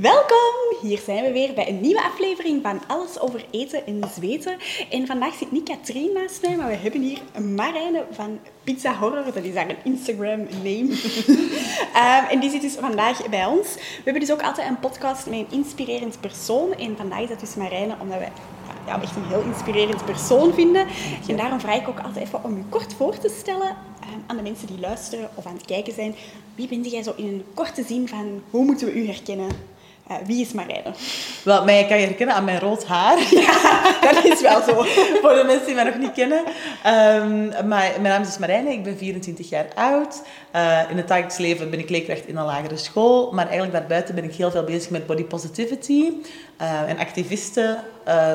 Welkom! Hier zijn we weer bij een nieuwe aflevering van Alles over eten en zweten. En vandaag zit niet Katrien naast mij, maar we hebben hier Marijne van Pizza Horror. Dat is haar Instagram-name. um, en die zit dus vandaag bij ons. We hebben dus ook altijd een podcast met een inspirerend persoon. En vandaag is dat dus Marijne, omdat we ja, echt een heel inspirerend persoon vinden. En daarom vraag ik ook altijd even om u kort voor te stellen um, aan de mensen die luisteren of aan het kijken zijn. Wie bent jij zo in een korte zin van hoe moeten we u herkennen? Uh, wie is Marijne? Wel, mij kan je herkennen aan mijn rood haar. Ja, dat is wel zo. Voor de mensen die mij nog niet kennen. Um, maar, mijn naam is Marijne, ik ben 24 jaar oud. Uh, in het dagelijks leven ben ik leerkracht in een lagere school. Maar eigenlijk daarbuiten ben ik heel veel bezig met body positivity. Uh, en activisten,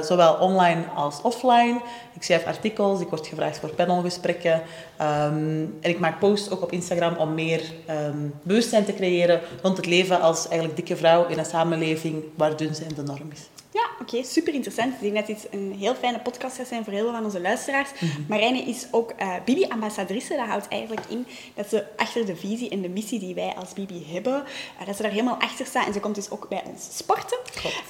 zowel online als offline. Ik schrijf artikels, ik word gevraagd voor panelgesprekken. Um, en ik maak posts ook op Instagram om meer um, bewustzijn te creëren rond het leven als eigenlijk dikke vrouw in een samenleving waar dun zijn de norm is. Ja, oké, okay, super interessant. Ik denk dat dit een heel fijne podcast gaat zijn voor heel veel van onze luisteraars. Mm -hmm. Marijne is ook uh, Bibi-ambassadrice. Dat houdt eigenlijk in dat ze achter de visie en de missie die wij als Bibi hebben, uh, dat ze daar helemaal achter staat. En ze komt dus ook bij ons sporten.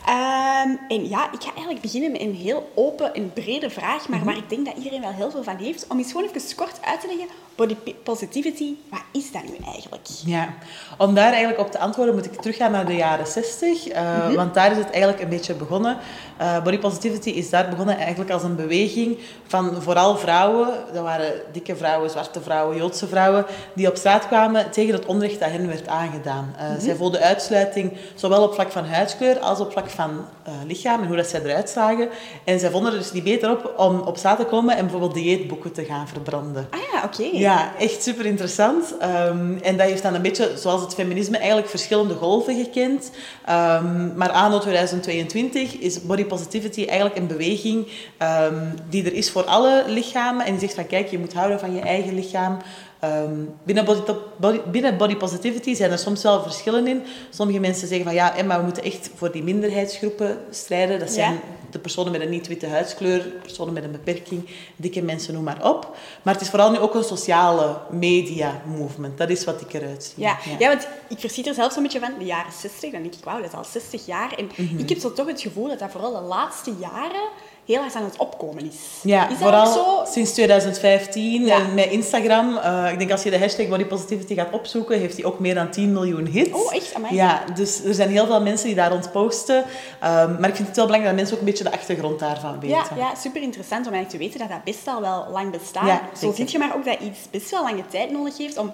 Um, en ja, ik ga eigenlijk beginnen met een heel open en brede vraag, maar mm -hmm. waar ik denk dat iedereen wel heel veel van heeft. Om eens gewoon even kort uit te leggen, body positivity, wat is dat nu eigenlijk? Ja, om daar eigenlijk op te antwoorden moet ik teruggaan naar de jaren 60. Uh, mm -hmm. Want daar is het eigenlijk een beetje begonnen. Uh, body positivity is daar begonnen eigenlijk als een beweging van vooral vrouwen, dat waren dikke vrouwen, zwarte vrouwen, Joodse vrouwen, die op straat kwamen tegen het onrecht dat hen werd aangedaan. Uh. Zij voelden uitsluiting zowel op vlak van huidskleur als op vlak van uh, lichaam en hoe dat zij eruit zagen. En zij vonden er dus niet beter op om op straat te komen en bijvoorbeeld dieetboeken te gaan verbranden. Ah ja, oké. Okay. Ja, echt super interessant. Um, en dat heeft dan een beetje, zoals het feminisme, eigenlijk verschillende golven gekend. Um, maar anno 2022 is body positivity eigenlijk een beweging um, die er is voor alle lichamen. En die zegt van kijk, je moet houden van je eigen lichaam. Um, binnen, body, body, binnen body positivity zijn er soms wel verschillen in. Sommige mensen zeggen van ja, maar we moeten echt voor die minderheidsgroepen strijden. Dat zijn ja. De personen met een niet-witte huidskleur, personen met een beperking, dikke mensen, noem maar op. Maar het is vooral nu ook een sociale media movement. Dat is wat ik eruit zie. Ja, ja. ja want ik verschiet er zelfs een beetje van de jaren 60. Dan denk ik, wauw, dat is al 60 jaar. En mm -hmm. ik heb zo toch het gevoel dat dat vooral de laatste jaren heel erg aan het opkomen is. Ja, is vooral zo? sinds 2015 ja. en met Instagram. Uh, ik denk als je de hashtag body positivity gaat opzoeken, heeft hij ook meer dan 10 miljoen hits. Oh, echt? Amai. Ja, dus er zijn heel veel mensen die daar rond posten. Um, maar ik vind het heel belangrijk dat mensen ook een beetje de achtergrond daarvan weten. Ja, ja super interessant om eigenlijk te weten dat dat best al wel lang bestaat. Ja, Zo zie je maar ook dat iets best wel lange tijd nodig heeft om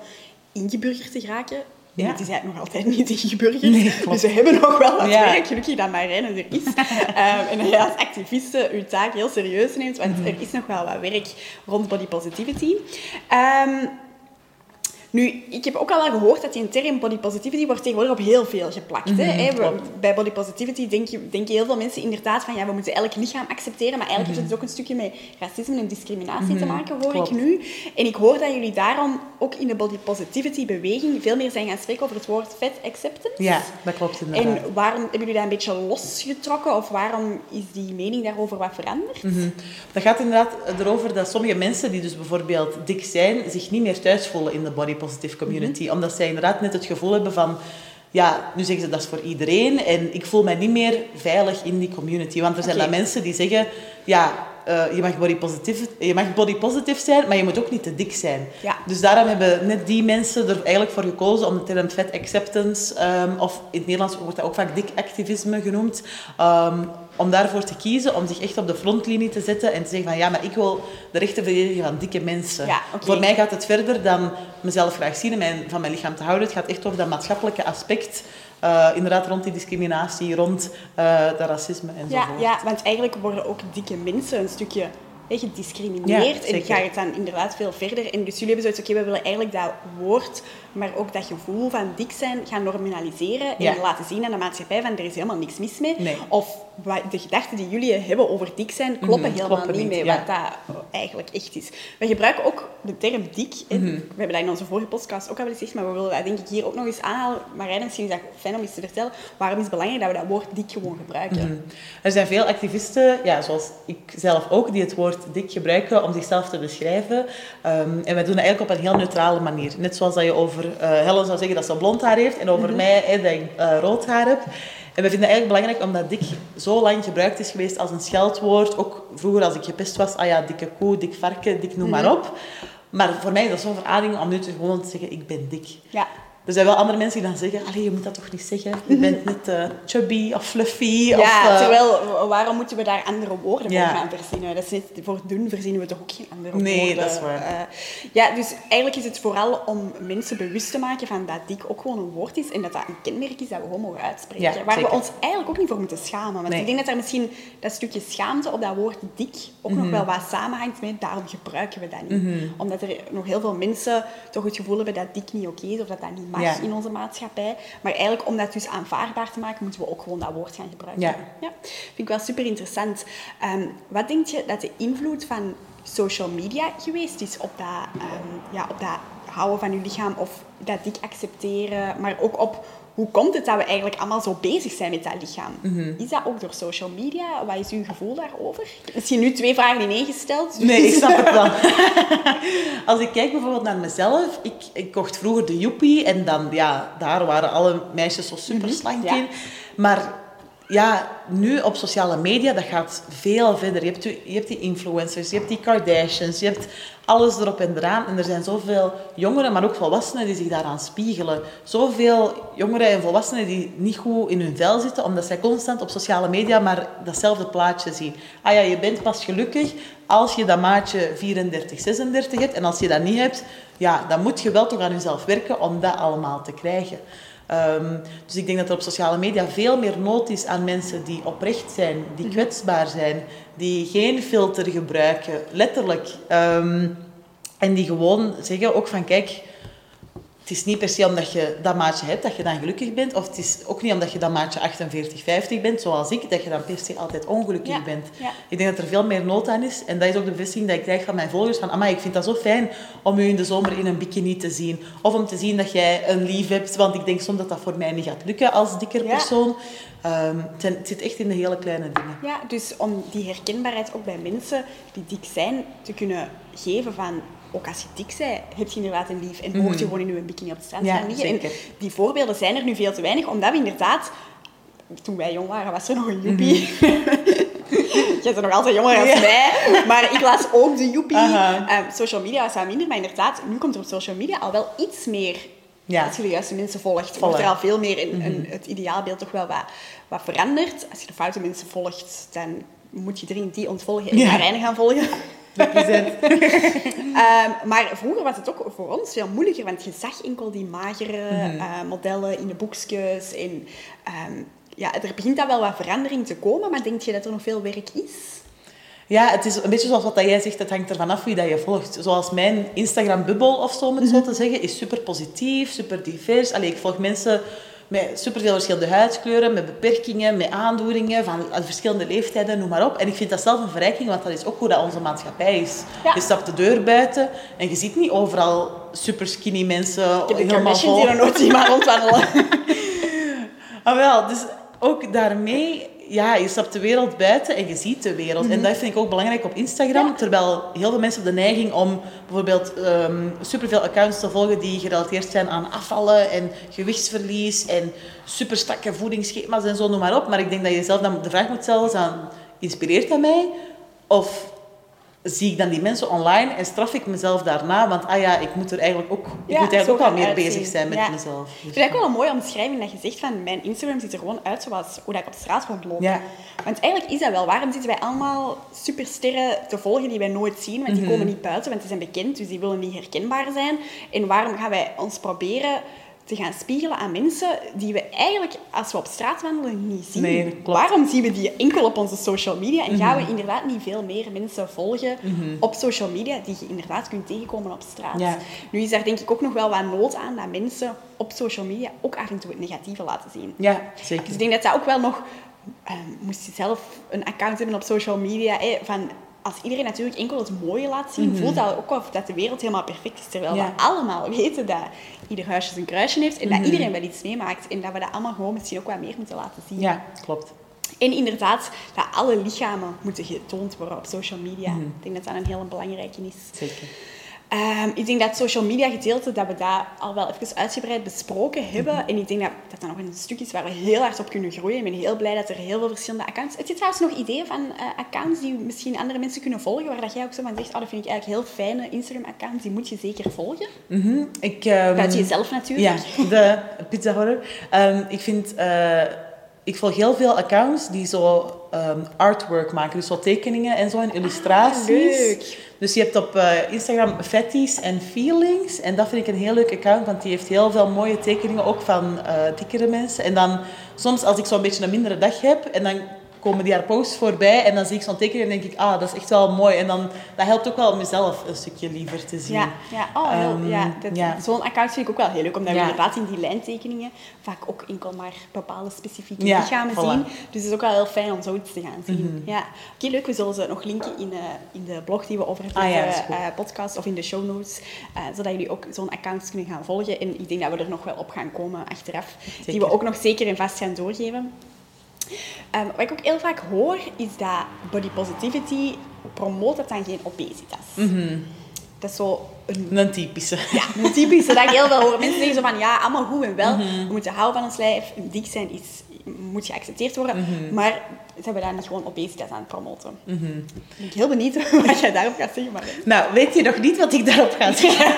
ingeburgerd te geraken. Ja. Het is eigenlijk nog altijd niet ingeburgerd. Nee, dus we hebben nog wel wat ja. werk. Gelukkig dat Marijne er is. um, en dat je als activiste je taak heel serieus neemt. Want mm -hmm. er is nog wel wat werk rond body positivity. Um, nu, ik heb ook al gehoord dat die term body positivity wordt tegenwoordig op heel veel geplakt. Mm -hmm, hè? Bij body positivity denken, denken heel veel mensen inderdaad van ja, we moeten elk lichaam accepteren, maar eigenlijk mm -hmm. heeft het ook een stukje met racisme en discriminatie mm -hmm, te maken, hoor klopt. ik nu. En ik hoor dat jullie daarom ook in de body positivity beweging veel meer zijn gaan spreken over het woord fat acceptance. Ja, dat klopt inderdaad. En waarom hebben jullie dat een beetje losgetrokken of waarom is die mening daarover wat veranderd? Dat gaat inderdaad erover dat sommige mensen die dus bijvoorbeeld dik zijn, zich niet meer thuis voelen in de body positive community. Mm -hmm. Omdat zij inderdaad net het gevoel hebben van... Ja, nu zeggen ze dat is voor iedereen. En ik voel mij niet meer veilig in die community. Want er zijn okay. dan mensen die zeggen... Ja, uh, je, mag body positive, je mag body positive zijn, maar je moet ook niet te dik zijn. Ja. Dus daarom hebben net die mensen er eigenlijk voor gekozen om de term fat acceptance... Um, of in het Nederlands wordt dat ook vaak dik activisme genoemd... Um, om daarvoor te kiezen, om zich echt op de frontlinie te zetten en te zeggen van ja, maar ik wil de rechten verdedigen van dikke mensen. Ja, okay. Voor mij gaat het verder dan mezelf graag zien en mijn, van mijn lichaam te houden. Het gaat echt over dat maatschappelijke aspect, uh, inderdaad rond die discriminatie, rond uh, dat racisme enzovoort. Ja, ja, want eigenlijk worden ook dikke mensen een stukje gediscrimineerd. Ja, en ga het dan inderdaad veel verder. En dus jullie hebben zoiets, oké, okay, we willen eigenlijk dat woord, maar ook dat gevoel van dik zijn gaan normaliseren. En Ja. laten zien aan de maatschappij van er is helemaal niks mis mee. Nee. Of de gedachten die jullie hebben over dik zijn, kloppen Mhm, helemaal kloppen niet mee ja. wat dat eigenlijk echt is. We gebruiken ook de term dik. Mhm. We hebben dat in onze vorige podcast ook al gezegd, maar we willen dat denk ik hier ook nog eens aanhalen. Marijn, misschien is dat fijn om eens te vertellen. Waarom is het belangrijk dat we dat woord dik gewoon gebruiken? Mhm. Er zijn veel activisten, ja, zoals ik zelf ook, die het woord dik gebruiken om zichzelf te beschrijven. Ehm, en wij doen dat eigenlijk op een heel neutrale manier. Net zoals dat je over eh, Helen zou zeggen dat ze blond haar heeft en over mij hè, dat ik eh, rood haar heb. En we vinden het eigenlijk belangrijk omdat dik zo lang gebruikt is geweest als een scheldwoord. Ook vroeger als ik gepest was, ah ja, dikke koe, dik varken, dik noem maar op. Maar voor mij is dat zo'n verademing om nu te gewoon te zeggen, ik ben dik. Ja. Er zijn wel andere mensen die dan zeggen, allee, je moet dat toch niet zeggen. Je bent net uh, chubby of fluffy. Ja, of, uh... terwijl, waarom moeten we daar andere woorden voor gaan verzinnen? Dat is niet, voor doen verzinnen we toch ook geen andere nee, woorden? Nee, dat is waar. Uh, ja, dus eigenlijk is het vooral om mensen bewust te maken van dat dik ook gewoon een woord is en dat dat een kenmerk is dat we gewoon mogen uitspreken. Ja, waar we ons eigenlijk ook niet voor moeten schamen. Want nee. ik denk dat er misschien dat stukje schaamte op dat woord dik ook mm -hmm. nog wel wat samenhangt met daarom gebruiken we dat niet. Mm -hmm. Omdat er nog heel veel mensen toch het gevoel hebben dat dik niet oké okay is of dat dat niet ja. in onze maatschappij. Maar eigenlijk om dat dus aanvaardbaar te maken, moeten we ook gewoon dat woord gaan gebruiken. Ja. ja. Vind ik wel super interessant. Um, wat denk je dat de invloed van social media geweest is op dat, um, ja, op dat houden van je lichaam of dat dik accepteren, maar ook op hoe komt het dat we eigenlijk allemaal zo bezig zijn met dat lichaam? Mm -hmm. Is dat ook door social media? Wat is uw gevoel daarover? Misschien nu twee vragen in één gesteld. Nee, ik snap het wel. Als ik kijk bijvoorbeeld naar mezelf, ik, ik kocht vroeger de Joepie en dan, ja, daar waren alle meisjes zo super slank in. Maar ja, nu op sociale media, dat gaat veel verder. Je hebt, je hebt die influencers, je hebt die Kardashians, je hebt alles erop en eraan. En er zijn zoveel jongeren, maar ook volwassenen die zich daaraan spiegelen. Zoveel jongeren en volwassenen die niet goed in hun vel zitten, omdat zij constant op sociale media maar datzelfde plaatje zien. Ah ja, je bent pas gelukkig als je dat maatje 34, 36 hebt. En als je dat niet hebt, ja, dan moet je wel toch aan jezelf werken om dat allemaal te krijgen. Um, dus ik denk dat er op sociale media veel meer nood is aan mensen die oprecht zijn, die kwetsbaar zijn, die geen filter gebruiken, letterlijk. Um, en die gewoon zeggen ook van kijk, het is niet per se omdat je dat maatje hebt dat je dan gelukkig bent. Of het is ook niet omdat je dat maatje 48, 50 bent, zoals ik, dat je dan per se altijd ongelukkig ja, bent. Ja. Ik denk dat er veel meer nood aan is. En dat is ook de bevestiging dat ik krijg van mijn volgers. Van, ik vind dat zo fijn om u in de zomer in een bikini te zien. Of om te zien dat jij een lief hebt. Want ik denk soms dat dat voor mij niet gaat lukken als dikker persoon. Um, het zit echt in de hele kleine dingen. Ja, dus om die herkenbaarheid ook bij mensen die dik zijn te kunnen geven van ook als je dik bent, heb je inderdaad een lief en hoort je gewoon in je bikini op de strand liggen. En die voorbeelden zijn er nu veel te weinig, omdat we inderdaad... Toen wij jong waren, was er nog een joepie. Mm -hmm. je bent nog altijd jonger dan ja. mij, maar ik las ook de joepie. Um, social media was wat minder, maar inderdaad, nu komt er op social media al wel iets meer... Ja. Als je de juiste mensen volgt, wordt er al veel meer in, mm -hmm. het ideaalbeeld toch wel wat, wat veranderd. Als je de foute mensen volgt, dan moet je dringend die ontvolgen en ja. Gaan volgen. Um, maar vroeger was het ook voor ons veel moeilijker, want je zag enkel die magere mm. uh, modellen in de boekjes. En, um, ja, er begint dan wel wat verandering te komen, maar denk je dat er nog veel werk is? Ja, het is een beetje zoals wat jij zegt, het hangt ervan af wie dat je volgt. Zoals mijn Instagram-bubbel, of zo, om het zo te zeggen, is super positief, super divers. Allee, ik volg mensen met superveel verschillende huidskleuren, met beperkingen, met aandoeningen van verschillende leeftijden, noem maar op. En ik vind dat zelf een verrijking, want dat is ook hoe dat onze maatschappij is. Ja. Je stapt de deur buiten en je ziet niet overal super skinny mensen. Ik heb helemaal vol. die er nooit zien maar rondwandelen. ah, wel, dus ook daarmee ja, je stapt de wereld buiten en je ziet de wereld. Mm -hmm. En dat vind ik ook belangrijk op Instagram. Ja. Terwijl heel veel mensen hebben de neiging om bijvoorbeeld um, superveel accounts te volgen die gerelateerd zijn aan afvallen en gewichtsverlies en super strakke voedingsschema's en zo, noem maar op. Maar ik denk dat je zelf dan de vraag moet stellen, aan, inspireert dat mij? Of zie ik dan die mensen online en straf ik mezelf daarna. Want ah ja, ik moet er eigenlijk ook, ik ja, moet eigenlijk ook al meer uitzien. bezig zijn met ja. mezelf. Dus. Ik vind het ook wel een mooie omschrijving dat je zegt van mijn Instagram ziet er gewoon uit zoals hoe dat ik op straat rondloop. Ja. Want eigenlijk is dat wel. Waarom zitten wij allemaal supersterren te volgen die wij nooit zien? Want die mm -hmm. komen niet buiten, want die zijn bekend, dus die willen niet herkenbaar zijn. En waarom gaan wij ons proberen te gaan spiegelen aan mensen die we eigenlijk, als we op straat wandelen, niet zien. Nee, Waarom zien we die enkel op onze social media en gaan we inderdaad niet veel meer mensen volgen mm -hmm. op social media die je inderdaad kunt tegenkomen op straat? Ja. Nu is daar denk ik ook nog wel wat nood aan dat mensen op social media ook af en toe het negatieve laten zien. Ja, zeker. Dus ik denk dat dat ook wel nog... Um, moest je zelf een account hebben op social media, eh, van als iedereen natuurlijk enkel het mooie laat zien, mm -hmm. voelt dat ook of dat de wereld helemaal perfect is. Terwijl ja. we allemaal weten dat ieder huisje zijn kruisje heeft en mm -hmm. dat iedereen wel iets meemaakt. En dat we dat allemaal gewoon misschien ook wat meer moeten laten zien. Ja, klopt. En inderdaad, dat alle lichamen moeten getoond worden op social media. Mm -hmm. Ik denk dat dat een heel belangrijke is. Zeker. Ehm, ik denk dat het social media gedeelte, dat we dat al wel even uitgebreid besproken hebben. Mhm. En ik denk dat dat dan nog een stuk is waar we heel hard op kunnen groeien. Ik ben heel blij dat er heel veel verschillende accounts... Heb je trouwens nog ideeën van uh, accounts die misschien andere mensen kunnen volgen, waar dat jij ook zo van zegt, oh, dat vind ik eigenlijk heel fijne Instagram-accounts, die moet je zeker volgen? Mm ik, um, Buiten jezelf natuurlijk. Ja, de pizza horror. Um, ik vind... Uh, ik volg heel veel accounts die zo um, artwork maken, dus zo tekeningen en zo en illustraties. Ah, leuk. Dus je hebt op uh, Instagram Fatties and Feelings en dat vind ik een heel leuk account, want die heeft heel veel mooie tekeningen ook van uh, dikkere mensen. En dan soms als ik zo'n beetje een mindere dag heb en dan komen die haar posts voorbij en dan zie ik zo'n tekening en denk ik, ah, dat is echt wel mooi. En dan, dat helpt ook wel om mezelf een stukje liever te zien. Ja, ja. Oh, heel, ja, ja. Zo'n account vind ik ook wel heel leuk, omdat we inderdaad in die lijntekeningen vaak ook enkel maar bepaalde specifieke lichamen zien. Dus het is ook wel heel fijn om zoiets te gaan zien. Mhm. ja. Oké, leuk. We zullen ze nog linken in, uh, in de blog die we over hebben, ah, uh, podcast of in de show notes, uh, zodat jullie ook zo'n account kunnen gaan volgen. En ik denk dat we er nog wel op gaan komen achteraf, die we ook nog zeker en vast gaan doorgeven. Um, wat ik ook heel vaak hoor, is dat body positivity promoot dat dan geen obesitas. Mm Dat is zo een... Een typische. Ja, een typische. dat ik heel veel hoor. Mensen zeggen zo van, ja, allemaal goed en wel. Mhm. We moeten houden van ons lijf. Dik zijn is, moet geaccepteerd worden. Mhm. Maar ze hebben daar niet gewoon obesitas aan het promoten. Mm ben ik heel benieuwd wat jij daarop gaat zeggen. Maar... Nou, weet je nog niet wat ik daarop ga zeggen?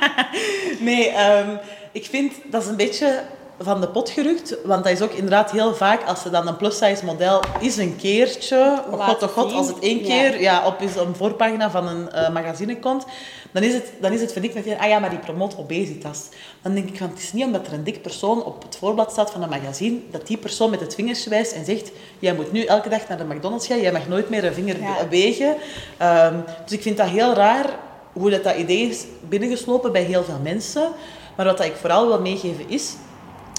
nee, um, ik vind dat is een beetje van de pot gerukt. Want dat is ook inderdaad heel vaak, als ze dan een plus-size model is een keertje, oh god oh god, als het één keer ja. op een voorpagina van een uh, magazine komt, dan is het, dan is het verdikt met, ah ja, maar die promoot obesitas. Dan denk ik van, het is niet omdat er een dik persoon op het voorblad staat van een magazine, dat die persoon met het vingertje wijst en zegt, jij moet nu elke dag naar de McDonald's gaan, jij mag nooit meer een vinger wegen. Um, dus ik vind dat heel raar, hoe dat, dat idee is binnengeslopen bij heel veel mensen. Maar wat ik vooral wil meegeven is,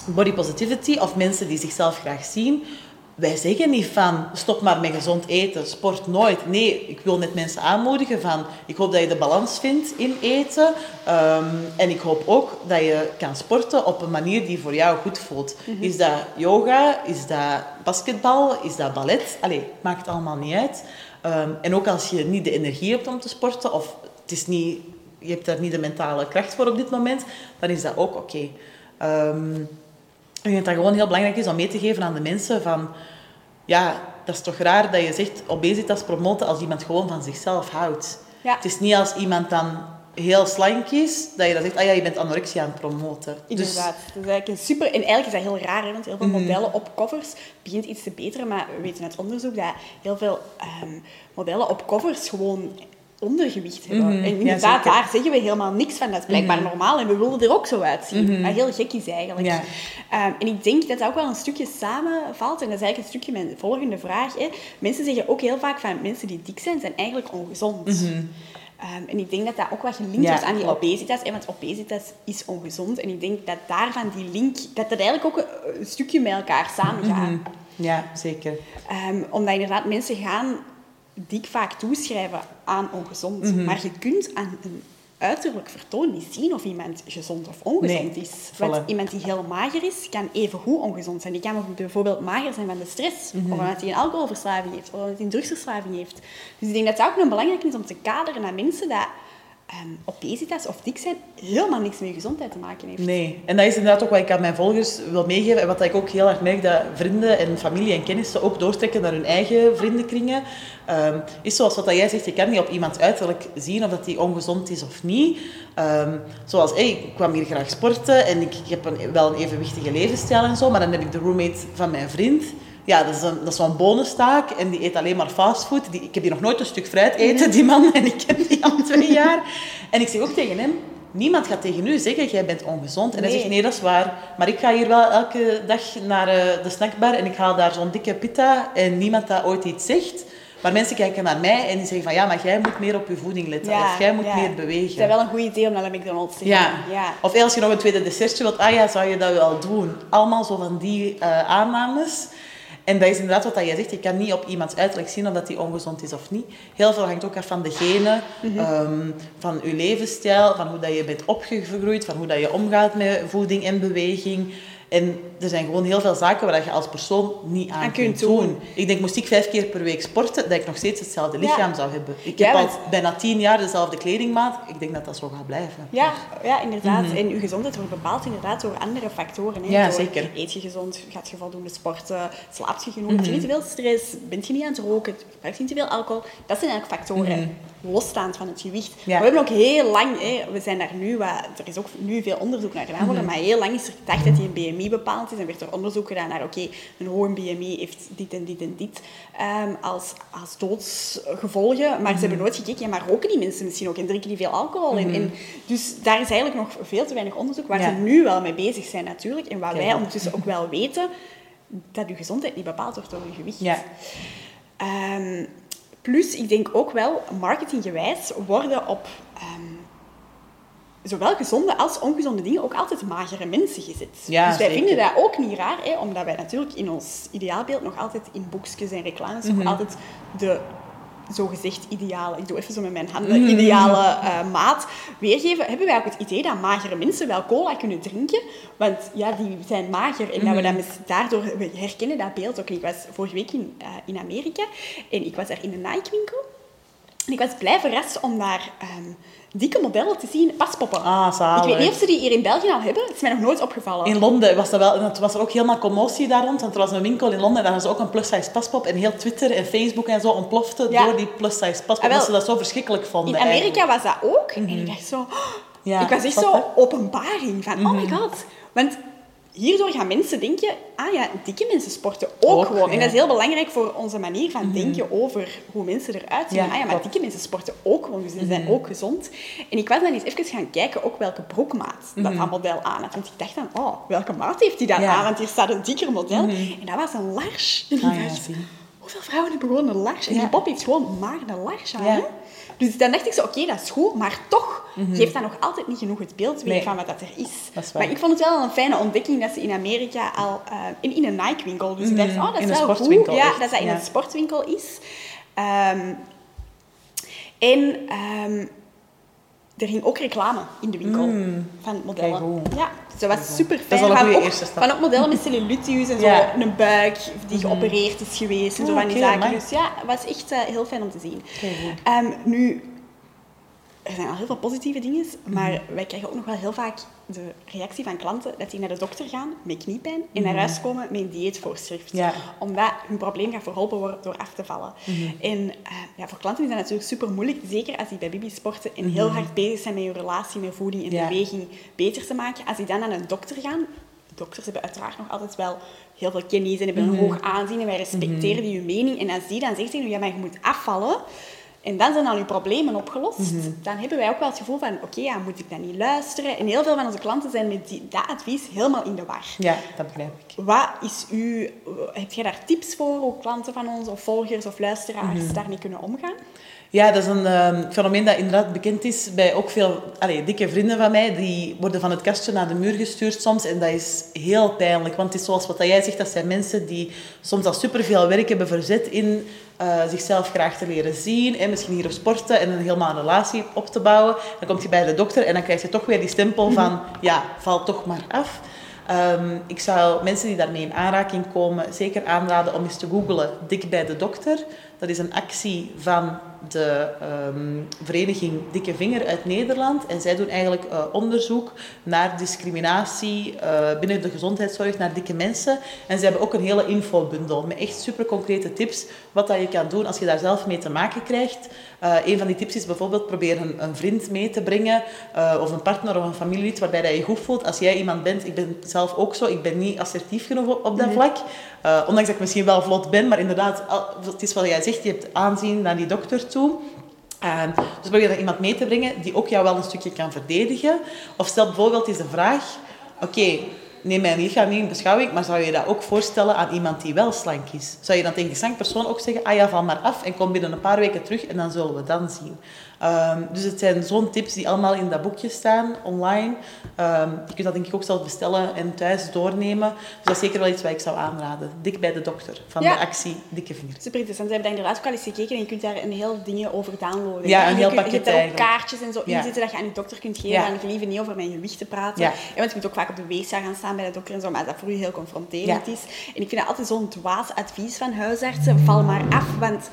body positivity of mensen die zichzelf graag zien, wij zeggen niet van stop maar met gezond eten, sport nooit. Nee, ik wil net mensen aanmoedigen van ik hoop dat je de balans vindt in eten. Ehm, en ik hoop ook dat je kan sporten op een manier die voor jou goed voelt. Mhm. Is dat yoga? Is dat basketbal? Is dat ballet? Allee, maakt allemaal niet uit. Ehm, en ook als je niet de energie hebt om te sporten of het is niet, je hebt daar niet de mentale kracht voor op dit moment, dan is dat ook oké. Okay. Ehm, ik denk dat het gewoon heel belangrijk is om mee te geven aan de mensen van... Ja, dat is toch raar dat je zegt obesitas promoten als iemand gewoon van zichzelf houdt. Ja. Het is niet als iemand dan heel slank is, dat je dan zegt, ah ja, je bent anorexia aan het promoten. Dus- Inderdaad. Dus... Dat is eigenlijk een super... En eigenlijk is dat heel raar, hè, want heel veel mhm. modellen op covers begint iets te beteren, maar we weten uit onderzoek dat heel veel um, modellen op covers gewoon ondergewicht hebben. Mhm. En inderdaad, daar zeggen we helemaal niks van. Dat is blijkbaar mhm. normaal en we willen er ook zo uitzien. Mm Maar heel gek is eigenlijk. Ja. Ehm, en ik denk dat dat ook wel een stukje samenvalt. En dat is eigenlijk een stukje mijn volgende vraag. Hè. Mensen zeggen ook heel vaak van mensen die dik zijn, zijn eigenlijk ongezond. Mhm. Ehm, en ik denk dat dat ook wat gelinkt ja, is aan die obesitas. Want obesitas is ongezond. En ik denk dat daarvan die link, dat dat eigenlijk ook een, stukje met elkaar samengaat. Ja, zeker. Um, omdat inderdaad mensen gaan dik vaak toeschrijven aan ongezond. Mhm. Maar je kunt aan een uiterlijk vertoon niet zien of iemand gezond of ongezond is. Want iemand die heel mager is, kan even goed ongezond zijn. Die kan bijvoorbeeld mager zijn van de stress, mhm. of omdat hij een alcoholverslaving heeft, of omdat hij een drugsverslaving heeft. Dus ik denk dat het ook nog belangrijk is om te kaderen naar mensen dat um, obesitas of dik zijn helemaal niks met gezondheid te maken heeft. Nee, en dat is inderdaad ook wat ik aan mijn volgers wil meegeven. En wat ik ook heel erg merk, dat vrienden en familie en kennissen ook doortrekken naar hun eigen vriendenkringen. Um, is zoals wat jij zegt, je kan niet op iemand uiterlijk zien of dat die ongezond is of niet. Um, zoals, hey, ik kwam hier graag sporten en ik, ik heb een, wel een evenwichtige levensstijl en zo, maar dan heb ik de roommate van mijn vriend ja, dat is, een, dat is zo'n bonustaak en die eet alleen maar fastfood. Die, ik heb die nog nooit een stuk fruit eten, die man, en ik ken die al twee jaar. En ik zeg ook tegen hem, niemand gaat tegen u zeggen, jij bent ongezond. En hij zegt, nee, dat is waar. Maar ik ga hier wel elke dag naar uh, de snackbar en ik haal daar zo'n dikke pita en niemand dat ooit iets zegt. Maar mensen kijken naar mij en die zeggen van ja, maar jij moet meer op je voeding letten. of jij moet meer bewegen. Het is wel een goed idee om naar de McDonald's te gaan. Ja. Of als je nog een tweede dessertje wilt, ah ja, zou je dat wel doen. Allemaal zo van die uh, aannames. En dat is inderdaad wat jij zegt. Je kan niet op iemands uiterlijk zien of dat hij ongezond is of niet. Heel veel hangt ook af van de genen, mhm. ehm, van je levensstijl, van hoe dat je bent opgegroeid, van hoe dat je omgaat met voeding en beweging. En er zijn gewoon heel veel zaken waar je als persoon niet aan, kunt doen. Ik denk, moest ik vijf keer per week sporten, dat ik nog steeds hetzelfde lichaam zou hebben. Ik heb al bijna tien jaar dezelfde kledingmaat. Ik denk dat dat zo gaat blijven. Ja, ja inderdaad. Mhm. En je gezondheid wordt bepaald inderdaad door andere factoren. Hè. Ja, door, zeker. Eet je gezond, gaat je voldoende sporten, slaapt je genoeg, heb je niet te veel stress, bent je niet aan het roken, gebruik je niet te veel alcohol. Dat zijn eigenlijk factoren. Mhm losstaand van het gewicht. we hebben ook heel lang, hè, we zijn daar nu, wat, er is ook nu veel onderzoek naar gedaan worden, mhm. maar heel lang is er gedacht dat die een BMI bepaald is en werd er onderzoek gedaan naar, oké, een hoge BMI heeft dit en dit en dit um, als, als doodsgevolgen, maar ze hebben mhm. nooit gekeken, ja, maar roken die mensen misschien ook en drinken die veel alcohol? en, en, dus daar is eigenlijk nog veel te weinig onderzoek waar ze nu wel mee bezig zijn natuurlijk en wat wij ondertussen ook wel weten, dat je gezondheid niet bepaald wordt door je gewicht. Ja. Um, Plus, ik denk ook wel, marketinggewijs worden op um, zowel gezonde als ongezonde dingen ook altijd magere mensen gezet. Ja, dus wij vinden dat ook niet raar, hè, omdat wij natuurlijk in ons ideaalbeeld nog altijd in boekjes en reclames nog mhm. altijd de zogezegd ideale, ik doe even zo met mijn handen, mhm. ideale uh, maat weergeven, hebben wij ook het idee dat magere mensen wel cola kunnen drinken. Want ja, die zijn mager en dat we mhm. dat daardoor we herkennen dat beeld ook. Ik was vorige week in, uh, in Amerika en ik was daar in een Nike-winkel. En ik was blij verrast om daar um, dikke modellen te zien, paspoppen. Ah, zalig. Ik weet niet of ze die hier in België al hebben. Het is mij nog nooit opgevallen. In Londen was, dat wel, het was er ook helemaal commotie daar rond. Want er was een winkel in Londen en daar was ook een plus-size paspop. En heel Twitter en Facebook en zo ontplofte door die plus-size paspop. Ah, omdat ze dat zo verschrikkelijk vonden. In Amerika was dat ook. En ik dacht zo... Ja, ik was echt zo openbaring van, oh my mhm. god. Want hierdoor gaan mensen denken, ah ja, dikke mensen sporten ook, gewoon. En dat is heel belangrijk voor onze manier van mhm. denken over hoe mensen eruit zien. ah ja, maar dikke mensen sporten ook gewoon, dus ze zijn mhm. ook gezond. En ik was dan eens even gaan kijken ook welke broekmaat dat mm model aan had. Want ik dacht dan, oh, welke maat heeft hij dan aan? Want hier staat een dikker model. En dat was een large. En ik ah, dacht, hoeveel vrouwen hebben gewoon een large? En die pop heeft gewoon maar een large aan. Dus dan dacht ik zo, oké, dat is goed, maar toch mhm. geeft dat nog altijd niet genoeg het beeld weer van wat dat er is. maar ik vond het wel een fijne ontdekking dat ze in Amerika al uh, in, in een Nike-winkel, dus ik dacht, mhm. oh, dat is wel goed. Ja, dat dat in een sportwinkel is. Um, en um, er ging ook reclame in de winkel mm. van modellen. Ja, dat was super fijn. Dat is al een eerste stap. Van ook modellen met cellulitius en zo, een buik die mm. geopereerd is geweest en zo van die zaken. Dus ja, het was echt uh, heel fijn om te zien. Um, nu, er zijn al heel veel positieve dingen, maar mhm. wij krijgen ook nog wel heel vaak de reactie van klanten dat die naar de dokter gaan met kniepijn en naar mhm. huis komen met een dieetvoorschrift. Omdat hun probleem gaat verholpen worden door af te vallen. Mhm. En uh, ja, voor klanten is dat natuurlijk super moeilijk, zeker als die bij Bibi sporten en heel hard bezig zijn met hun relatie met voeding en beweging beter te maken. Als die dan naar een dokter gaan, dokters hebben uiteraard nog altijd wel heel veel kennis en hebben een hoog aanzien en wij respecteren die hun mening. En als die dan zegt, ja, maar je moet afvallen en dan zijn al je problemen opgelost. Mhm. Dan hebben wij ook wel het gevoel van, oké, ja, moet ik dan niet luisteren? En heel veel van onze klanten zijn met die, dat advies helemaal in de war. Ja, dat begrijp ik. Wat is u, heb jij daar tips voor, hoe klanten van ons, of volgers of luisteraars mm daarmee kunnen omgaan? Ja, dat is een um, fenomeen dat inderdaad bekend is bij ook veel allez, dikke vrienden van mij. Die worden van het kastje naar de muur gestuurd soms. En dat is heel pijnlijk. Want het is zoals wat jij zegt, dat zijn mensen die soms al superveel werk hebben verzet in uh, zichzelf graag te leren zien. En misschien hier op sporten en een helemaal relatie op te bouwen. Dan komt je bij de dokter en dan krijg je toch weer die stempel van... Ja, val toch maar af. Um, ik zou mensen die daarmee in aanraking komen zeker aanraden om eens te googlen dik bij de dokter. Dat is een actie van de um, vereniging Dikke Vinger uit Nederland. En zij doen eigenlijk uh, onderzoek naar discriminatie uh, binnen de gezondheidszorg naar dikke mensen. En ze hebben ook een hele infobundel met echt super concrete tips wat dat je kan doen als je daar zelf mee te maken krijgt. Uh, een van die tips is bijvoorbeeld probeer een, een vriend mee te brengen of een partner of een familielid waarbij dat je goed voelt. Als jij iemand bent, ik ben zelf ook zo, ik ben niet assertief genoeg op, op dat vlak. Ondanks dat ik misschien wel vlot ben, maar inderdaad, het is wat jij zegt, je hebt aanzien naar die dokter toe. Uh, dus probeer dan iemand mee te brengen die ook jou wel een stukje kan verdedigen. Of stel bijvoorbeeld eens de vraag: Oké, neem mijn lichaam niet in beschouwing, maar zou je dat ook voorstellen aan iemand die wel slank is? Zou je dan tegen die slank persoon ook zeggen: Ah ja, val maar af en kom binnen een paar weken terug en dan zullen we dan zien. Ehm, dus het zijn zo'n tips die allemaal in dat boekje staan, online. Um, je kunt dat denk ik ook zelf bestellen en thuis doornemen. Dus dat is zeker wel iets wat ik zou aanraden. Dik bij de dokter, van de actie Dikke Vinger. Super interessant. We hebben daar inderdaad ook al eens gekeken en je kunt daar een heel dingen over downloaden. Ja, een heel pakket Je hebt ook kaartjes en zo in zitten dat je aan je dokter kunt geven. En gelieve niet over mijn gewicht te praten. Ja. want je kunt ook vaak op de weegschaal gaan staan bij de dokter en zo, maar dat voor u heel confronterend is. En ik vind dat altijd zo'n dwaas advies van huisartsen. Val maar af, want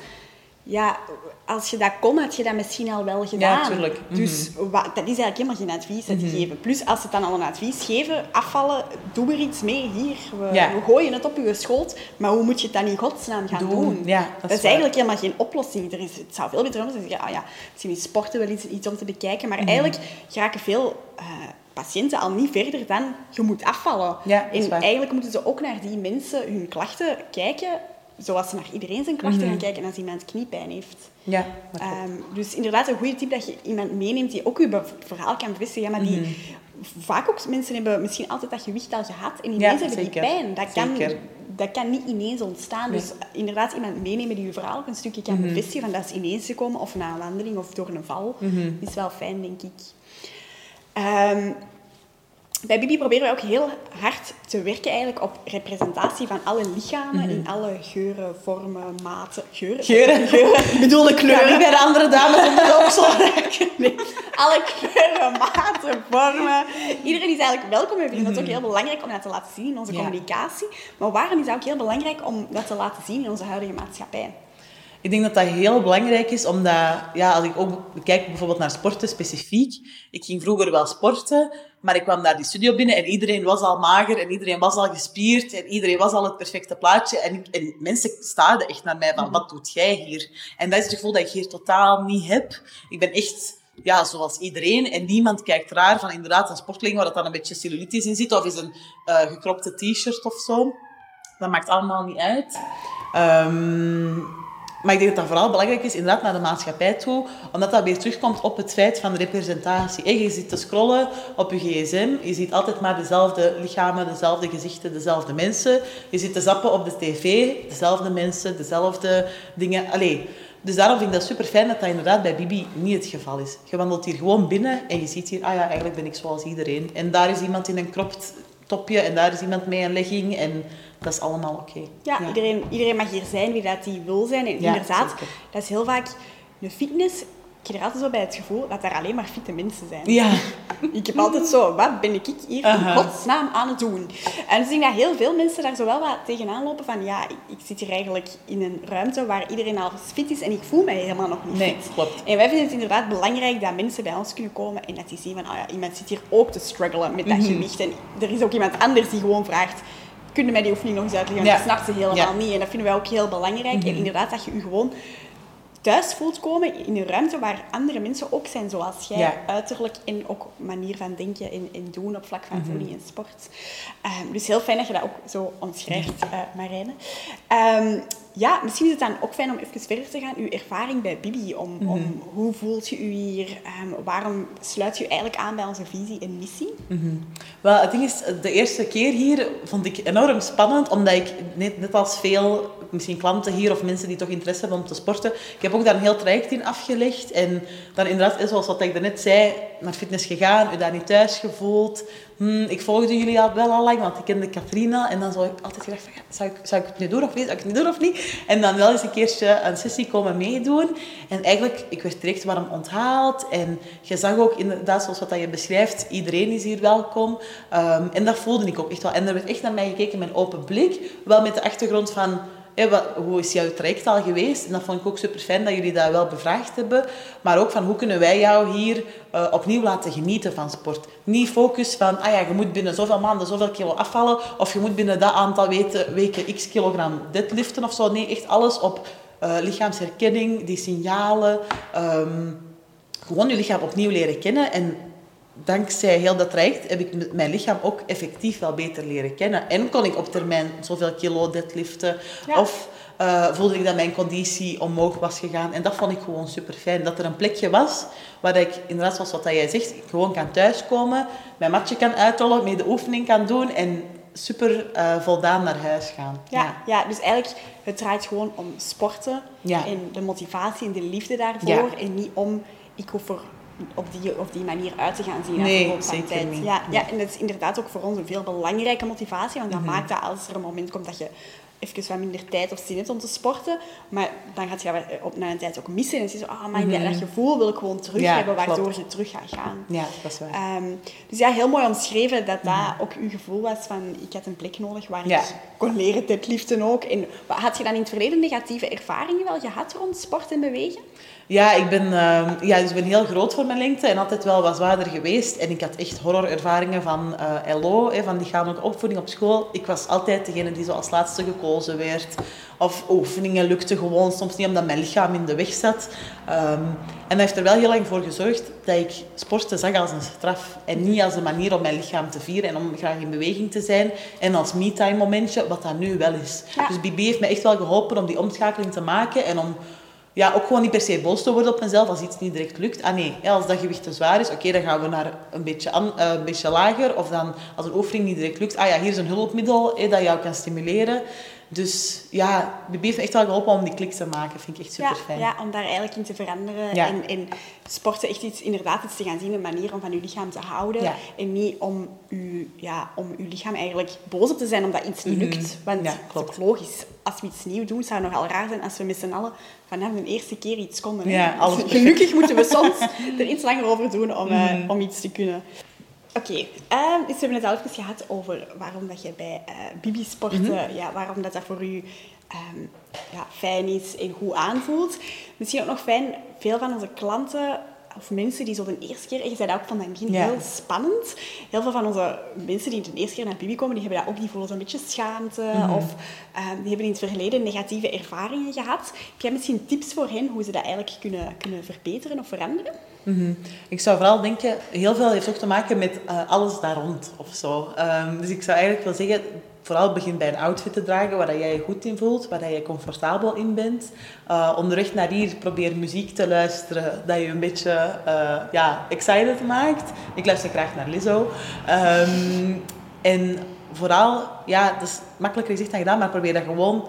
ja, als je dat kon, had je dat misschien al wel gedaan. Ja, tuurlijk. Dus mhm. dat is eigenlijk helemaal geen advies dat die mhm. geven. Plus, als ze dan al een advies geven, afvallen, doe er iets mee. Hier, we, we gooien het op je schoot. Maar hoe moet je het dan in godsnaam gaan doen? Ja, dat, is, eigenlijk helemaal geen oplossing. Er is, het zou veel beter zijn. Ja, ah ja, misschien is sporten wel iets, iets om te bekijken. Maar mm -hmm. eigenlijk geraken veel... Uh, patiënten al niet verder dan je moet afvallen. Ja, en eigenlijk moeten ze ook naar die mensen hun klachten kijken zoals ze naar iedereen zijn klachten gaan mhm. kijken als iemand kniepijn heeft. Ja, um, dus inderdaad een goede tip dat je iemand meeneemt die ook je verhaal kan bevestigen, maar die mhm. vaak ook mensen hebben misschien altijd dat gewicht al gehad en ineens hebben die pijn. Dat kan, dat kan niet ineens ontstaan. Dus inderdaad iemand meenemen die je verhaal ook een stukje kan mhm. bevestigen van dat is ineens gekomen of na een wandeling of door een val, is wel fijn, denk ik. Um, bij Bibi proberen we ook heel hard te werken eigenlijk op representatie van alle lichamen mhm. in alle geuren, vormen, maten. Geuren? Geuren? geuren. Ik bedoel de kleuren. Ja, bij de andere dames om de opzol nee. Alle kleuren, maten, vormen. Iedereen is eigenlijk welkom. We vinden het ook mhm. heel belangrijk om dat te laten zien in onze communicatie. Maar waarom is het ook heel belangrijk om dat te laten zien in onze huidige maatschappij? Ik denk dat dat heel belangrijk is, omdat ja, als ik ook kijk bijvoorbeeld naar sporten specifiek. Ik ging vroeger wel sporten, maar ik kwam daar die studio binnen en iedereen was al mager en iedereen was al gespierd en iedereen was al het perfecte plaatje. En, en mensen staarden echt naar mij van, mhm. wat doet jij hier? En dat is het gevoel dat ik hier totaal niet heb. Ik ben echt ja, zoals iedereen. En niemand kijkt raar van inderdaad een sportling waar dat dan een beetje cellulitis in zit. Of is een uh, gekropte t-shirt of zo. Dat maakt allemaal niet uit. Um, maar ik denk dat dat vooral belangrijk is, inderdaad, naar de maatschappij toe, omdat dat weer terugkomt op het feit van de representatie. Je zit te scrollen op je gsm, je ziet altijd maar dezelfde lichamen, dezelfde gezichten, dezelfde mensen. Je zit te zappen op de tv, dezelfde mensen, dezelfde dingen. Allee, dus daarom vind ik dat super fijn dat dat inderdaad bij Bibi niet het geval is. Je wandelt hier gewoon binnen en je ziet hier, ah ja, eigenlijk ben ik zoals iedereen. En daar is iemand in een cropped topje en daar is iemand met een legging en dat is allemaal oké. Ja, Iedereen, iedereen mag hier zijn wie dat die wil zijn. En inderdaad, dat is heel vaak de fitness. Ik heb er altijd zo bij het gevoel dat er alleen maar fitte mensen zijn. Ja. Ik heb altijd zo, wat ben ik hier in godsnaam aan het doen? En dus ik denk dat heel veel mensen daar zo wel wat tegenaan lopen van, ja, ik, ik, zit hier eigenlijk in een ruimte waar iedereen al fit is en ik voel mij helemaal nog niet nee, fit. Klopt. En wij vinden het inderdaad belangrijk dat mensen bij ons kunnen komen en dat die zien van, oh ja, iemand zit hier ook te struggelen met dat mhm. gewicht. En er is ook iemand anders die gewoon vraagt, kunnen mij die oefening nog eens uitleggen? Want ja. dat snapt ze helemaal niet. En dat vinden wij ook heel belangrijk. En mhm. inderdaad, dat je je gewoon thuis voelt komen in een ruimte waar andere mensen ook zijn zoals jij. Uiterlijk en ook manier van denken en, en doen op vlak van mhm. voeding en sport. Um, dus heel fijn dat je dat ook zo omschrijft, uh, Marijne. Um, ja, misschien is het dan ook fijn om even verder te gaan. Uw ervaring bij Bibi. Om, om mhm. hoe voelt je u hier? Um, waarom sluit je eigenlijk aan bij onze visie en missie? Mm Wel, het ding is, de eerste keer hier vond ik enorm spannend. Omdat ik, net, net als veel misschien klanten hier of mensen die toch interesse hebben om te sporten. Ik heb ook daar een heel traject in afgelegd. En dan inderdaad, zoals wat ik daarnet zei, naar fitness gegaan, u daar niet thuis gevoeld. Hmm, ik volgde jullie al wel al lang, want ik kende Katrina. En dan zou ik altijd gedacht van, zou, ik, ik het nu doen of niet? Zou ik het nu doen of niet? En dan wel eens een keertje een sessie komen meedoen. En eigenlijk, ik werd direct warm onthaald. En je zag ook inderdaad, zoals wat je beschrijft, iedereen is hier welkom. Um, en dat voelde ik ook echt wel. En er werd echt naar mij gekeken met open blik. Wel met de achtergrond van hoe is jouw traject al geweest? En dat vond ik ook super fijn dat jullie dat wel bevraagd hebben. Maar ook van hoe kunnen wij jou hier uh, opnieuw laten genieten van sport? Niet focus van, ah ja, je moet binnen zoveel maanden zoveel kilo afvallen. Of je moet binnen dat aantal weken, x kilogram deadliften of zo. Nee, echt alles op uh, lichaamsherkenning, die signalen. Um, gewoon je lichaam opnieuw leren kennen. En dankzij heel dat traject heb ik mijn lichaam ook effectief wel beter leren kennen. En kon ik op termijn zoveel kilo deadliften. Of uh, voelde ik dat mijn conditie omhoog was gegaan. En dat vond ik gewoon super fijn. Dat er een plekje was waar ik, inderdaad zoals wat jij zegt, gewoon kan thuiskomen, mijn matje kan uitrollen, mee de oefening kan doen en super uh, voldaan naar huis gaan. Ja, ja, ja. dus eigenlijk het draait gewoon om sporten en de motivatie en de liefde daarvoor. En niet om ik hoef voor op die, op die manier uit te gaan zien. Nee, zeker tijd. niet. Ja, ja, en dat is inderdaad ook voor ons een veel belangrijke motivatie, want dat mhm. maakt dat als er een moment komt dat je even wat minder tijd of zin hebt om te sporten, maar dan gaat je op na een tijd ook missen. En je zo, ah, maar mm dat gevoel wil ik gewoon terug hebben, waardoor je terug gaat gaan. Ja, dat is waar. Um, dus ja, heel mooi omschreven dat dat mhm. ook uw gevoel was van, ik had een plek nodig waar ik kon leren liefde ook. En had je dan in het verleden negatieve ervaringen wel gehad rond sport en bewegen? Ja, ik ben, uh, ja, dus ben heel groot voor mijn lengte en altijd wel wat zwaarder geweest. En ik had echt horrorervaringen van uh, eh, LO, hè, van lichamelijke opvoeding op school. Ik was altijd degene die zo als laatste gekozen werd. Of oefeningen lukte gewoon soms niet omdat mijn lichaam in de weg zat. Um, en dat heeft er wel heel lang voor gezorgd dat ik sporten zag als een straf. En niet als een manier om mijn lichaam te vieren en om graag in beweging te zijn. En als me-time momentje, wat dat nu wel is. Dus Bibi heeft me echt wel geholpen om die omschakeling te maken en om ja, ook gewoon niet per se boos te worden op mezelf als iets niet direct lukt. Ah nee, als dat gewicht te zwaar is, oké, dan gaan we naar een beetje, uh, een beetje lager. Of dan, als een oefening niet direct lukt, ah ja, hier is een hulpmiddel dat jou kan stimuleren. Dus ja, de heeft me echt wel geholpen om die klik te maken. Vind ik echt super fijn. Ja, om daar eigenlijk in te veranderen. En, en sporten echt iets, inderdaad iets te gaan zien, een manier om van je lichaam te houden. En niet om je, ja, om uw lichaam eigenlijk boos op te zijn omdat iets niet mhm. lukt. Want ja, klopt. logisch. Als we iets nieuw doen, zou het nogal raar zijn als we met z'n allen vanaf de eerste keer iets konden. Ja, Gelukkig moeten we soms er iets langer over doen om, mm. om iets te kunnen. Oké, ehm, dus we hebben het al even gehad over waarom dat je bij uh, Bibi sporten, mhm. ja, waarom dat, dat voor u ehm, ja, fijn is en goed aanvoelt. Misschien ook nog fijn, veel van onze klanten of mensen die zo de eerste keer, en je zei dat ook van het begin heel spannend. Heel veel van onze mensen die de eerste keer naar Bibi komen, die hebben dat ook, die voelen zo'n beetje schaamte. Mhm. Of ehm, die hebben in het verleden negatieve ervaringen gehad. Heb jij misschien tips voor hen hoe ze dat eigenlijk kunnen, kunnen verbeteren of veranderen? Mhm. Ik zou vooral denken, heel veel heeft ook te maken met uh, alles daar rond of zo. Um, dus ik zou eigenlijk wel zeggen, vooral begin bij een outfit te dragen waar jij je goed in voelt, waar je comfortabel in bent. Uh, onderweg naar hier probeer muziek te luisteren dat je een beetje uh, ja, excited maakt. Ik luister graag naar Lizzo. Um, en vooral, ja, dat is makkelijker gezegd dan gedaan, maar probeer dat gewoon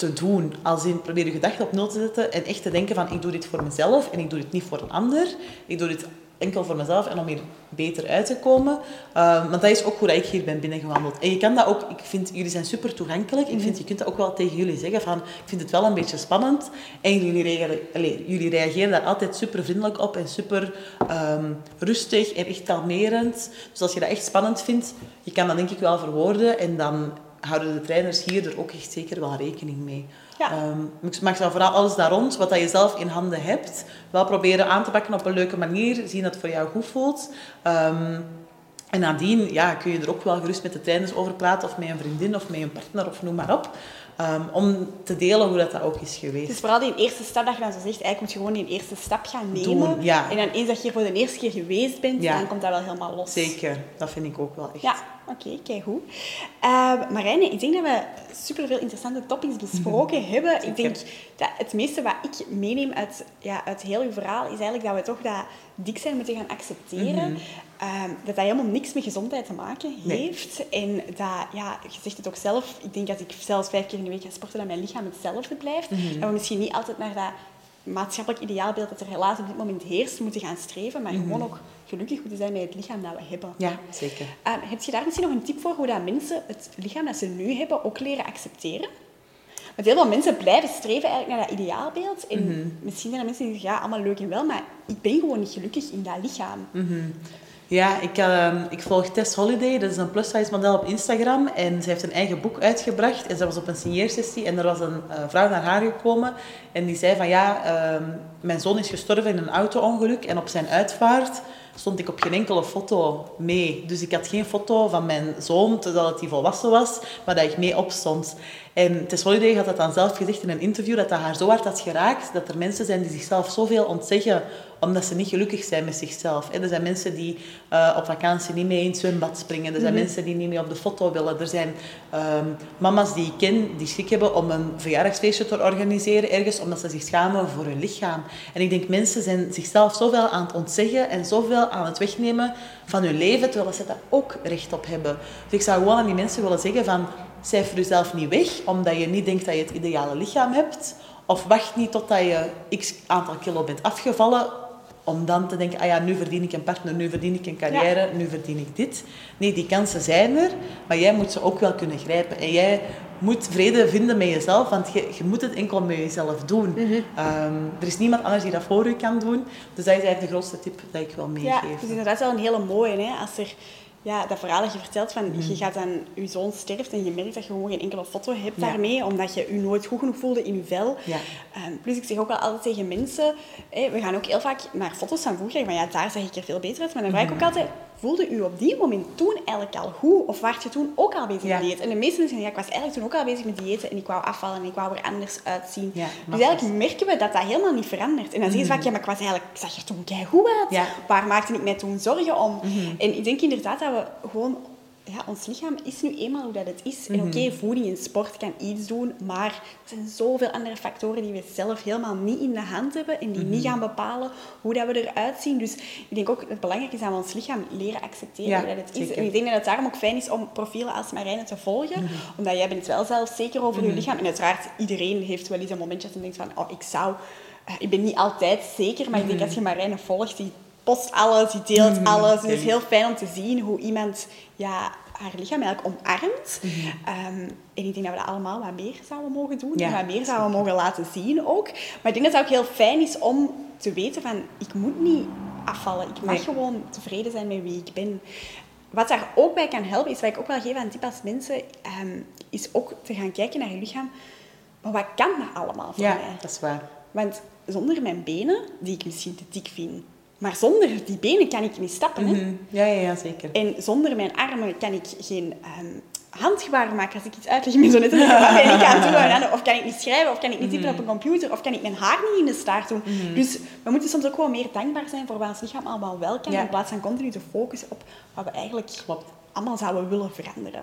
te doen. Als in, probeer je gedachten op nul te zetten en echt te denken van, ik doe dit voor mezelf en ik doe dit niet voor een ander. Ik doe dit enkel voor mezelf en om hier beter uit te komen. Uh, want dat is ook hoe ik hier ben binnengewandeld. En je kan dat ook, ik vind, jullie zijn super toegankelijk. Ik vind, je kunt dat ook wel tegen jullie zeggen van, ik vind het wel een beetje spannend. En jullie reageren, allez, jullie reageren daar altijd super vriendelijk op en super um, rustig en echt kalmerend. Dus als je dat echt spannend vindt, je kan dat denk ik wel verwoorden en dan houden de trainers hier er ook echt zeker wel rekening mee. Ja. Um, maar ik zou vooral alles daar rond, wat dat je zelf in handen hebt, wel proberen aan te pakken op een leuke manier. Zien dat het voor jou goed voelt. Um, en nadien ja, kun je er ook wel gerust met de trainers over praten, of met een vriendin, of met een partner, of noem maar op. Um, om te delen hoe dat, dat ook is geweest. Dus vooral die eerste stap dat je dan zo zegt, eigenlijk moet je gewoon die eereerste stap gaan nemen. Doen, ja. En dan eens dat je hier voor de eerste keer geweest bent, dan komt dat wel helemaal los. Zeker, dat vind ik ook wel echt. Ja, oké, okay, kijk goed. Uh, Marijne, ik denk dat we superveel interessante topics besproken hebben. Ik denk dat het meeste wat ik meeneem uit, ja, uit heel uw verhaal, is eigenlijk dat we toch dat dik zijn moeten gaan accepteren. Mhm. Ehm, dat dat helemaal niks met gezondheid te maken heeft. En dat, ja, je zegt het ook zelf, ik denk dat ik zelfs vijf keer in de week ga sporten, dat mijn lichaam hetzelfde blijft. Mm Dat we misschien niet altijd naar dat maatschappelijk ideaalbeeld dat er helaas op dit moment heerst, moeten gaan streven, maar mhm. gewoon ook gelukkig moeten zijn met het lichaam dat we hebben. Ja, zeker. Uh, heb je daar misschien nog een tip voor hoe dat mensen het lichaam dat ze nu hebben ook leren accepteren? Want heel veel mensen blijven streven eigenlijk naar dat ideaalbeeld. En mhm. misschien zijn er mensen die zeggen, ja, allemaal leuk en wel, maar ik ben gewoon niet gelukkig in dat lichaam. Mhm. Ja, ik, uh, ik volg Tess Holiday, dat is een plus-size model op Instagram. En ze heeft een eigen boek uitgebracht. En ze was op een signeersessie en er was een uh, vrouw naar haar gekomen. En die zei van ja, uh, mijn zoon is gestorven in een auto-ongeluk. En op zijn uitvaart stond ik op geen enkele foto mee. Dus ik had geen foto van mijn zoon terwijl hij volwassen was, maar dat ik mee opstond. En Tess Holiday had dat dan zelf gezegd in een interview, dat dat haar zo hard had geraakt, dat er mensen zijn die zichzelf zoveel ontzeggen omdat ze niet gelukkig zijn met zichzelf. Er zijn mensen die uh, op vakantie niet mee in het zwembad springen. Er zijn mhm. mensen die niet mee op de foto willen. Er zijn um, mama's die ik ken die schrik hebben om een verjaardagsfeestje te organiseren ergens, omdat ze zich schamen voor hun lichaam. En ik denk, mensen zijn zichzelf zoveel aan het ontzeggen en zoveel aan het wegnemen van hun leven, terwijl ze daar ook recht op hebben. Dus ik zou gewoon aan die mensen willen zeggen van, cijfer jezelf niet weg, omdat je niet denkt dat je het ideale lichaam hebt. Of wacht niet totdat je x aantal kilo bent afgevallen om dan te denken, ah ja, nu verdien ik een partner, nu verdien ik een carrière, nu verdien ik dit. Nee, die kansen zijn er, maar jij moet ze ook wel kunnen grijpen. En jij moet vrede vinden met jezelf, want je, je moet het enkel met jezelf doen. Mhm. Ehm, er is niemand anders die dat voor je kan doen. Dus dat is eigenlijk de grootste tip dat ik wil meegeven. Ja, dat is inderdaad wel een hele mooie. Hè? Als er ja, dat verhaal dat je vertelt van mhm. je gaat dan, je zoon sterft en je merkt dat je gewoon geen enkele foto hebt daarmee, omdat je je nooit goed genoeg voelde in je vel. Ja. Um, plus ik zeg ook wel altijd tegen mensen, we gaan ook heel vaak naar foto's van vroeger, van ja, daar zeg ik er veel beter uit, maar dan vraag ik ook mhm. altijd, voelde u op die moment toen eigenlijk al goed? Of was je toen ook al bezig met dieet? En de meeste mensen zeggen, ja, ik was eigenlijk toen ook al bezig met diëten en ik wou afvallen en ik wou er anders uitzien. dus eigenlijk merken we dat dat helemaal niet verandert. En dan zeggen ze vaak, ja, maar ik was eigenlijk, ik zag er toen goed uit. Waar maakte ik mij toen zorgen om? Mhm. En ik denk inderdaad dat we gewoon ja, ons lichaam is nu eenmaal hoe dat het is. En oké, mhm. voeding en sport kan iets doen, maar er zijn zoveel andere factoren die we zelf helemaal niet in de hand hebben en die niet mhm. gaan bepalen hoe dat we eruit zien. Dus ik denk ook, het belangrijke is dat we ons lichaam leren accepteren hoe dat het is. En ik denk dat het daarom ook fijn is om profielen als Marijne te volgen, mhm. omdat jij bent wel zelf zeker over je lichaam. En uiteraard, iedereen heeft wel eens een momentje dat hij denkt van, oh, ik zou... Uh, ik ben niet altijd zeker, maar ik denk als je Marijne volgt, die post alles, die deelt alles. Dus het is heel fijn om te zien hoe iemand ja, haar lichaam eigenlijk omarmt. Mhm. Ehm, en ik denk dat we dat allemaal wat meer zouden mogen doen. en wat meer zouden mogen laten zien ook. Maar ik denk dat het ook heel fijn is om te weten van... Ik moet niet afvallen. Ik mag gewoon tevreden zijn met wie ik ben. Wat daar ook bij kan helpen, is wat ik ook wel geef aan tip als mensen, ehm, is ook te gaan kijken naar je lichaam. Maar wat kan dat allemaal voor ja, mij? dat is waar. Want zonder mijn benen, die ik misschien te dik vind, maar zonder die benen kan ik niet stappen. Hè? Mhm. ja, ja, ja, zeker. En zonder mijn armen kan ik geen um, handgebaren maken als ik iets uitleg met zo net. Wat ben ik aan het doen? Of kan ik niet schrijven, of kan ik niet typen op een computer, of kan ik mijn haar niet in de staart doen. Mhm. Dus we moeten soms ook gewoon meer dankbaar zijn voor wat ons lichaam allemaal wel kan, in plaats van continu te focussen op wat we eigenlijk Klopt. allemaal zouden willen veranderen.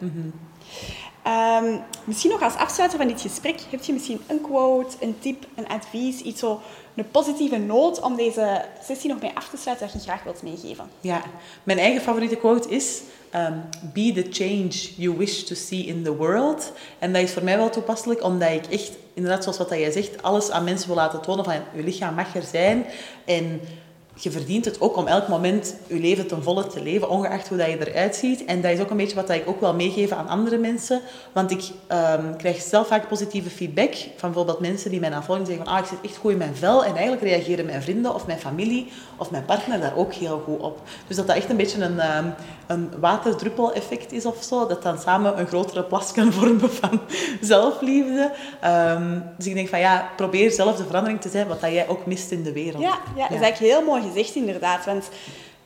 Ehm, misschien nog als afsluiter van dit gesprek, heb je misschien een quote, een tip, een advies, iets zo een positieve noot om deze sessie nog mee af te sluiten dat je graag wilt meegeven? Ja, mijn eigen favoriete quote is... Um, be the change you wish to see in the world. En dat is voor mij wel toepasselijk, omdat ik echt, inderdaad zoals wat jij zegt, alles aan mensen wil laten tonen van je lichaam mag er zijn. En je verdient het ook om elk moment je leven ten volle te leven, ongeacht hoe dat je eruit ziet. En dat is ook een beetje wat ik ook wel meegeef aan andere mensen. Want ik um, krijg zelf vaak positieve feedback van bijvoorbeeld mensen die mij aan volgen zeggen van ah, ik zit echt goed in mijn vel. En eigenlijk reageren mijn vrienden of mijn familie of mijn partner daar ook heel goed op. Dus dat dat echt een beetje een, um, een waterdruppel-effect is of zo. Dat dan samen een grotere plas kan vormen van zelfliefde. Um, dus ik denk van ja, probeer zelf de verandering te zijn wat dat jij ook mist in de wereld. Ja, ja, dat is eigenlijk heel mooi gezegd inderdaad. Want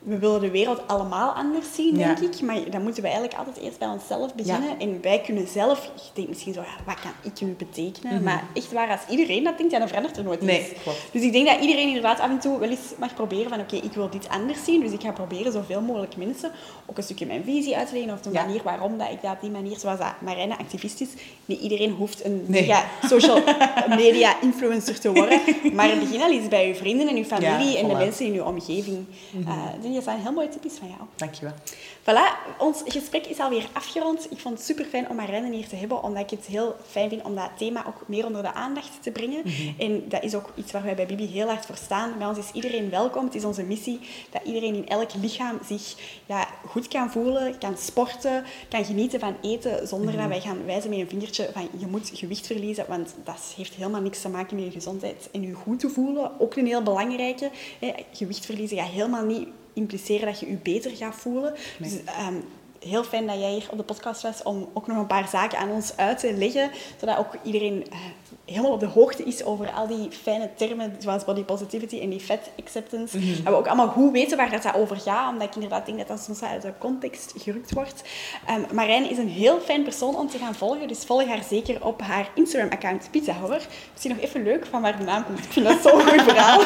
we willen de wereld allemaal anders zien, denk ik. Maar dan moeten we eigenlijk altijd eerst bij onszelf beginnen. En wij kunnen zelf, ik denk misschien zo, ja, wat kan ik nu betekenen? Mhm. Maar echt waar, als iedereen dat denkt, ja, dan verandert er nooit nee, iets. Dus ik denk dat iedereen inderdaad af en toe wel eens mag proberen van, oké, ik wil dit anders zien. Dus ik ga proberen zoveel mogelijk mensen ook een stukje mijn visie uit te leggen. Of de manier waarom dat ik dat op die manier, zoals dat Marijne activist is. Niet iedereen hoeft een mega social media influencer te worden. Maar begin al eens bij je vrienden en je familie en de mensen in je omgeving. Mm -hmm. uh, dat zijn heel mooie tipjes van jou. Dankjewel. Voilà, ons gesprek is alweer afgerond. Ik vond het super fijn om Marijn hier te hebben, omdat ik het heel fijn vind om dat thema ook meer onder de aandacht te brengen. Mhm. En dat is ook iets waar wij bij Bibi heel hard voor staan. Bij ons is iedereen welkom. Het is onze missie dat iedereen in elk lichaam zich ja, goed kan voelen, kan sporten, kan genieten van eten, zonder dat mhm. wij gaan wijzen met een vingertje van je moet gewicht verliezen, want dat heeft helemaal niks te maken met je gezondheid en je goed te voelen. Ook een heel belangrijke. Hè. Gewicht verliezen gaat helemaal niet impliceren dat je je beter gaat voelen. Dus, ehm, heel fijn dat jij hier op de podcast was om ook nog een paar zaken aan ons uit te leggen, zodat ook iedereen uh, helemaal op de hoogte is over al die fijne termen, zoals body positivity en die fat acceptance. Mm Dat we ook allemaal goed weten waar dat over gaat, omdat ik inderdaad denk dat dat soms uit de context gerukt wordt. Um, Marijn is een heel fijn persoon om te gaan volgen, dus volg haar zeker op haar Instagram-account Pizza Horror. Misschien nog even leuk van waar de naam komt. Ik vind dat zo'n goed verhaal.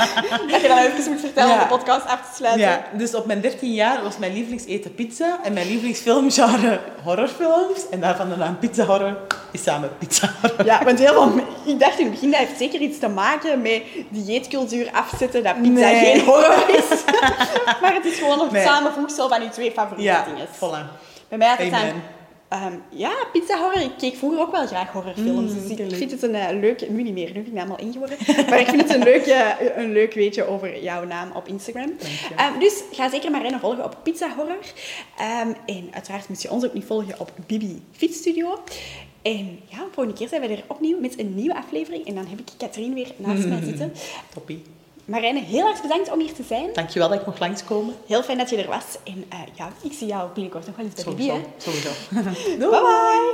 dat je dan even moet vertellen om de podcast af te sluiten. Ja, dus op mijn 13 jaar was mijn lievelingseten pizza en mijn lievelingsfilmgenre horrorfilms. En daarvan de naam Pizza Horror is samen Pizza Horror. Ja, want heel ik dacht in het begin, dat heeft zeker iets te maken met dieetcultuur afzetten, dat pizza geen horror is. maar het is gewoon een nee. samenvoegsel van je twee favoriete ja, dingen. Voilà. Bij mij had het dan Ehm, ja, pizza horror. Ik keek vroeger ook wel graag horrorfilms. Mm, dus ik vind het een uh, leuk... Nu niet meer, nu ben ik helemaal ingeworden. maar ik vind het een leuk, uh, een leuk weetje over jouw naam op Instagram. Um, dus ga zeker maar rennen volgen op Pizza Horror. Um, en uiteraard moet je ons ook niet volgen op Bibi Fietsstudio. En ja, de volgende keer zijn we er opnieuw met een nieuwe aflevering. En dan heb ik Katrien weer naast mm. mij zitten. Toppie. Marijne, heel erg bedankt om hier te zijn. Dankjewel dat ik mocht langskomen. Heel fijn dat je er was. En uh, ja, ik zie jou binnenkort nog wel eens bij Sowieso. Bibi. Sowieso. bye bye.